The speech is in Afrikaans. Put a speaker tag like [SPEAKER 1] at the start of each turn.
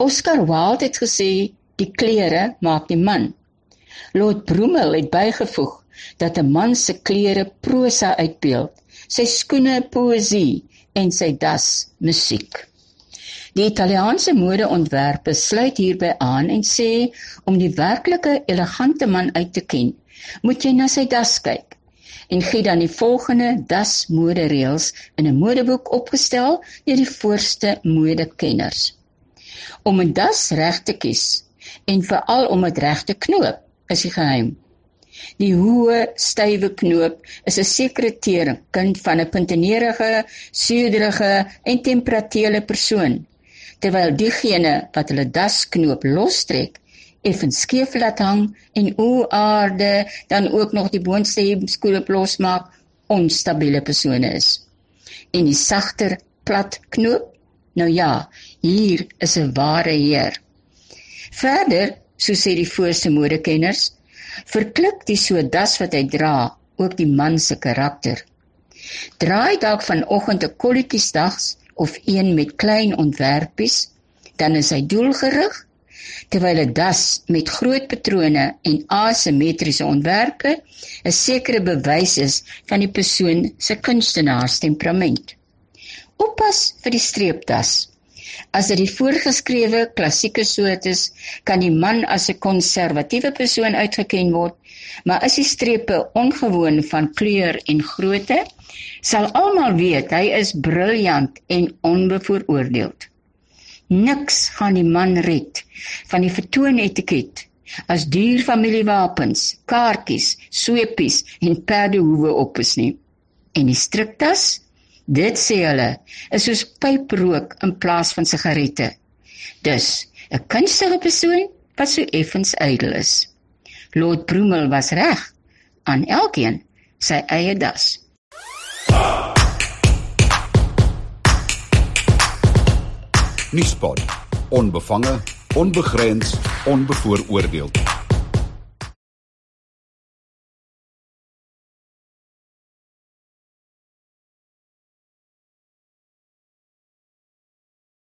[SPEAKER 1] Oscar Wilde het gesê die klere maak die man. Lord Broomel het bygevoeg dat 'n man se klere prosa uitbeeld, sy skoene poësie en sy das musiek. Die Italiaanse modeontwerper sluit hierby aan en sê om die werklike elegante man uit te ken, moet jy na sy das kyk en gee dan die volgende das modereëls in 'n modeboek opgestel deur die voorste modekenners. Om 'n das reg te kies en veral om dit reg te knoop, is die geheim. Die hoë, stywe knoop is 'n sekere teken van 'n puntenerige, suiderige en temperatuele persoon, terwyl diegene wat hulle dasknoop lostrek, effens skeef laat hang en o aarde dan ook nog die boonste hemskoene losmaak, onstabiele persone is. En die sagter, plat knoop, nou ja, hier is 'n ware heer. Verder, so sê die voorste modekenners, verklik die so das wat hy dra ook die man se karakter. Draai dalk vanoggend 'n kolletjiesdags of een met klein ontwerpies, dan is hy doelgerig, terwyl 'n das met groot patrone en asimetriese ontwerpe 'n sekere bewys is van die persoon se kunstenaarstemperament. Oppas vir die streepdas. As dit die voorgeskrewe klassieke soort is, kan die man as 'n konservatiewe persoon uitgeken word, maar as die strepe ongewoon van kleur en grootte, sal almal weet hy is briljant en onbevooroordeeld. Niks gaan die man red van die vertoonetiket as duur familiewapens, kaartjies, sweepies en perdehoewe op is nie. En die striktas Dit sê hulle is soos pyprook in plaas van sigarette. Dus 'n kunstige persoon wat so effens ydel is. Lord Broomel was reg aan elkeen sy eie das.
[SPEAKER 2] Nuuspot. Onbevange, onbegrens, onbevooroordeeld.